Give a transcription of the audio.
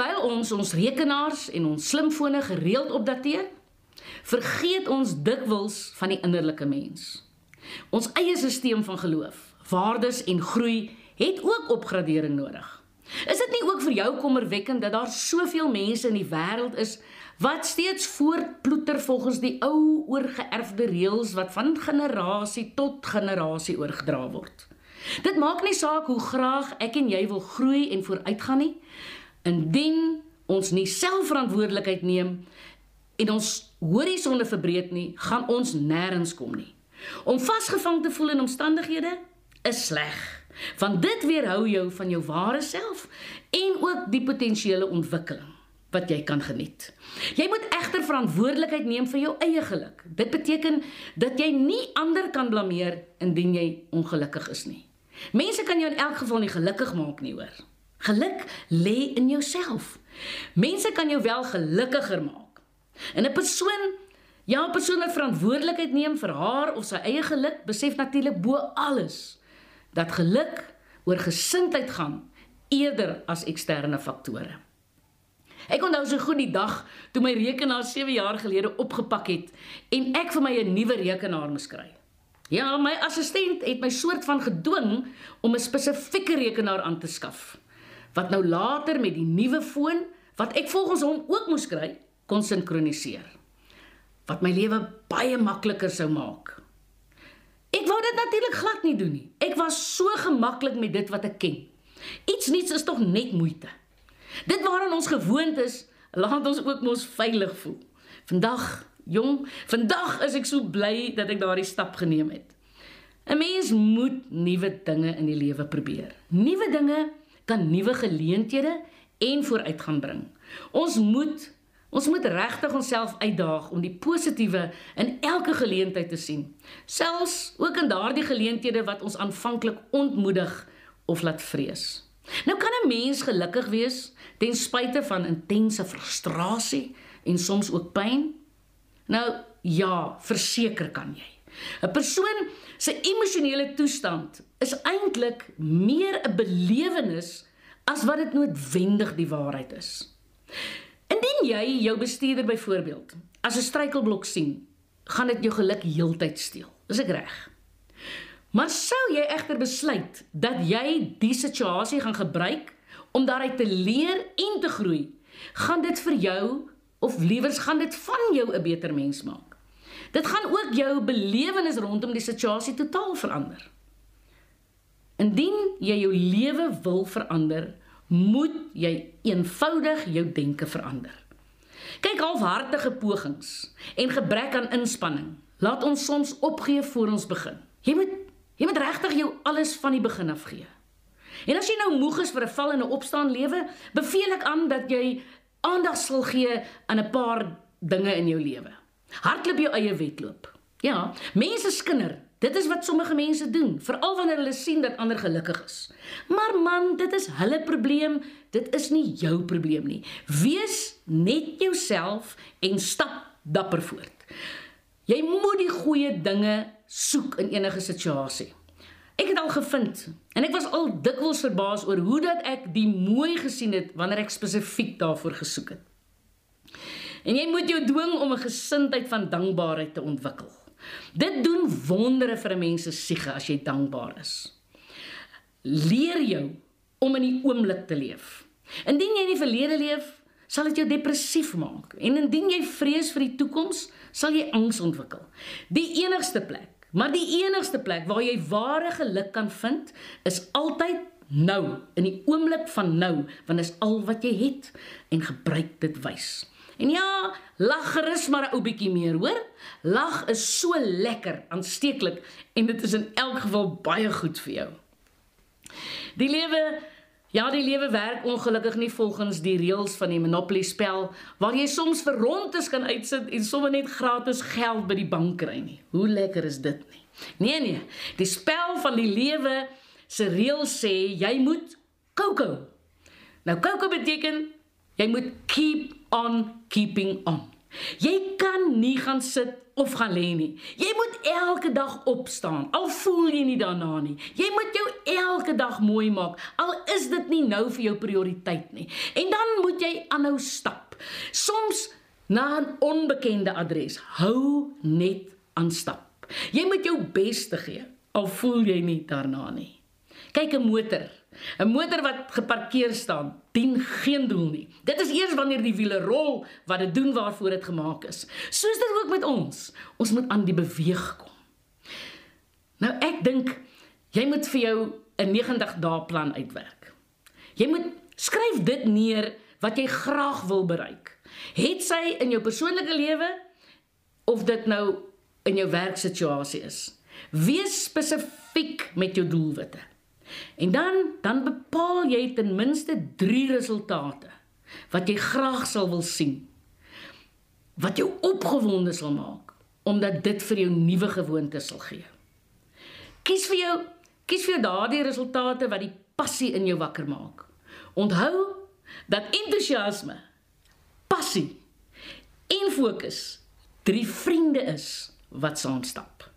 terwyl ons ons rekenaars en ons slimfone gereeld opdateer, vergeet ons dikwels van die innerlike mens. Ons eie stelsel van geloof, waardes en groei het ook opgradering nodig. Is dit nie ook vir jou kommerwekkend dat daar soveel mense in die wêreld is wat steeds voortploeter volgens die ou oorgeerfde reëls wat van generasie tot generasie oorgedra word? Dit maak nie saak hoe graag ek en jy wil groei en vooruitgaan nie, indien ons nie selfverantwoordelikheid neem en ons horisonne verbreek nie, gaan ons nêrens kom nie. Om vasgevang te voel in omstandighede is sleg. Want dit weerhou jou van jou ware self en ook die potensiële ontwikkeling wat jy kan geniet. Jy moet egter verantwoordelikheid neem vir jou eie geluk. Dit beteken dat jy nie ander kan blameer indien jy ongelukkig is nie. Mense kan jou in elk geval nie gelukkig maak nie, hoor. Geluk lê in jouself. Mense kan jou wel gelukkiger maak. En 'n persoon, ja, 'n persoon wat verantwoordelikheid neem vir haar of sy eie geluk, besef natuurlik bo alles dat geluk oor gesindheid gaan eerder as eksterne faktore. Ek onthou so goed die dag toe my rekenaar 7 jaar gelede opgepak het en ek vir my 'n nuwe rekenaar moes kry. Ja, my assistent het my soort van gedwing om 'n spesifieke rekenaar aan te skaf wat nou later met die nuwe foon wat ek volgens hom ook moes kry, kon sinkroniseer. Wat my lewe baie makliker sou maak. Ek wou dit natuurlik glad nie doen nie. Ek was so gemaklik met dit wat ek ken. Iets niets is tog net moeite. Dit waaraan ons gewoond is, laat ons ook mos veilig voel. Vandag, jong, vandag is ek so bly dat ek daardie stap geneem het. 'n Mens moet nuwe dinge in die lewe probeer. Nuwe dinge kan nuwe geleenthede en vooruitgang bring. Ons moet ons moet regtig onsself uitdaag om die positiewe in elke geleentheid te sien, selfs ook in daardie geleenthede wat ons aanvanklik ontmoedig of laat vrees. Nou kan 'n mens gelukkig wees ten spyte van intense frustrasie en soms ook pyn. Nou ja, verseker kan jy. 'n Persoon se emosionele toestand is eintlik meer 'n belewenis as wat dit noodwendig die waarheid is. Indien jy jou bestuurder byvoorbeeld as 'n struikelblok sien, gaan dit jou geluk heeltyd steel. Is ek reg? Maar sou jy egter besluit dat jy die situasie gaan gebruik om daaruit te leer en te groei, gaan dit vir jou of liewers gaan dit van jou 'n beter mens maak. Dit gaan ook jou belewenis rondom die situasie totaal verander. Indien jy jou lewe wil verander, moet jy eenvoudig jou denke verander. Kyk halfhartige pogings en gebrek aan inspanning laat ons soms opgee voor ons begin. Jy moet jy moet regtig jou alles van die begin af gee. En as jy nou moeg is vir 'n val en 'n opstaan lewe, beveel ek aan dat jy aandag sal gee aan 'n paar dinge in jou lewe. Hardloop jou eie wedloop. Ja, mense skinder Dit is wat sommige mense doen, veral wanneer hulle sien dat ander gelukkig is. Maar man, dit is hulle probleem, dit is nie jou probleem nie. Wees net jouself en stap dapper voort. Jy moet die goeie dinge soek in enige situasie. Ek het al gevind en ek was al dikwels verbaas oor hoe dat ek die mooi gesien het wanneer ek spesifiek daarvoor gesoek het. En jy moet jou dwing om 'n gesindheid van dankbaarheid te ontwikkel. Dit doen wondere vir 'n mens se siege as jy dankbaar is. Leer jou om in die oomblik te leef. Indien jy in die verlede leef, sal dit jou depressief maak. En indien jy vrees vir die toekoms, sal jy angs ontwikkel. Die enigste plek, maar die enigste plek waar jy ware geluk kan vind, is altyd nou, in die oomblik van nou, want dit is al wat jy het en gebruik dit wys. En ja, lag gerus maar 'n ou bietjie meer, hoor? Lag is so lekker, aansteeklik en dit is in elk geval baie goed vir jou. Die lewe Ja, die lewe werk ongelukkig nie volgens die reëls van die Monopoly spel waar jy soms vir rondes kan uitsit en sommer net gratis geld by die bank kry nie. Hoe lekker is dit nie? Nee nee, die spel van die lewe se reëls sê jy moet koko. Nou koko beteken jy moet keep on keeping on. Jy kan nie gaan sit of gaan lê nie. Jy moet elke dag opstaan. Al voel jy nie daarna nie. Jy moet jou elke dag mooi maak. Al is dit nie nou vir jou prioriteit nie. En dan moet jy aanhou stap. Soms na 'n onbekende adres. Hou net aan stap. Jy moet jou bes te gee al voel jy nie daarna nie. Kyk 'n motor. 'n Motor wat geparkeer staan, dien geen doel nie. Dit is eers wanneer die wiele rol wat dit doen waarvoor dit gemaak is. Soos dit ook met ons. Ons moet aan die beweeg kom. Nou ek dink jy moet vir jou 'n 90 dae plan uitwerk. Jy moet skryf dit neer wat jy graag wil bereik. Het sy in jou persoonlike lewe of dit nou in jou werksituasie is. Wees spesifiek met jou doelwitte. En dan dan bepaal jy ten minste 3 resultate wat jy graag sal wil sien. Wat jou opgewonde sal maak omdat dit vir jou nuwe gewoontes sal gee. Kies vir jou kies vir daardie resultate wat die passie in jou wakker maak. Onthou dat entoesiasme, passie en fokus drie vriende is wat saam stap.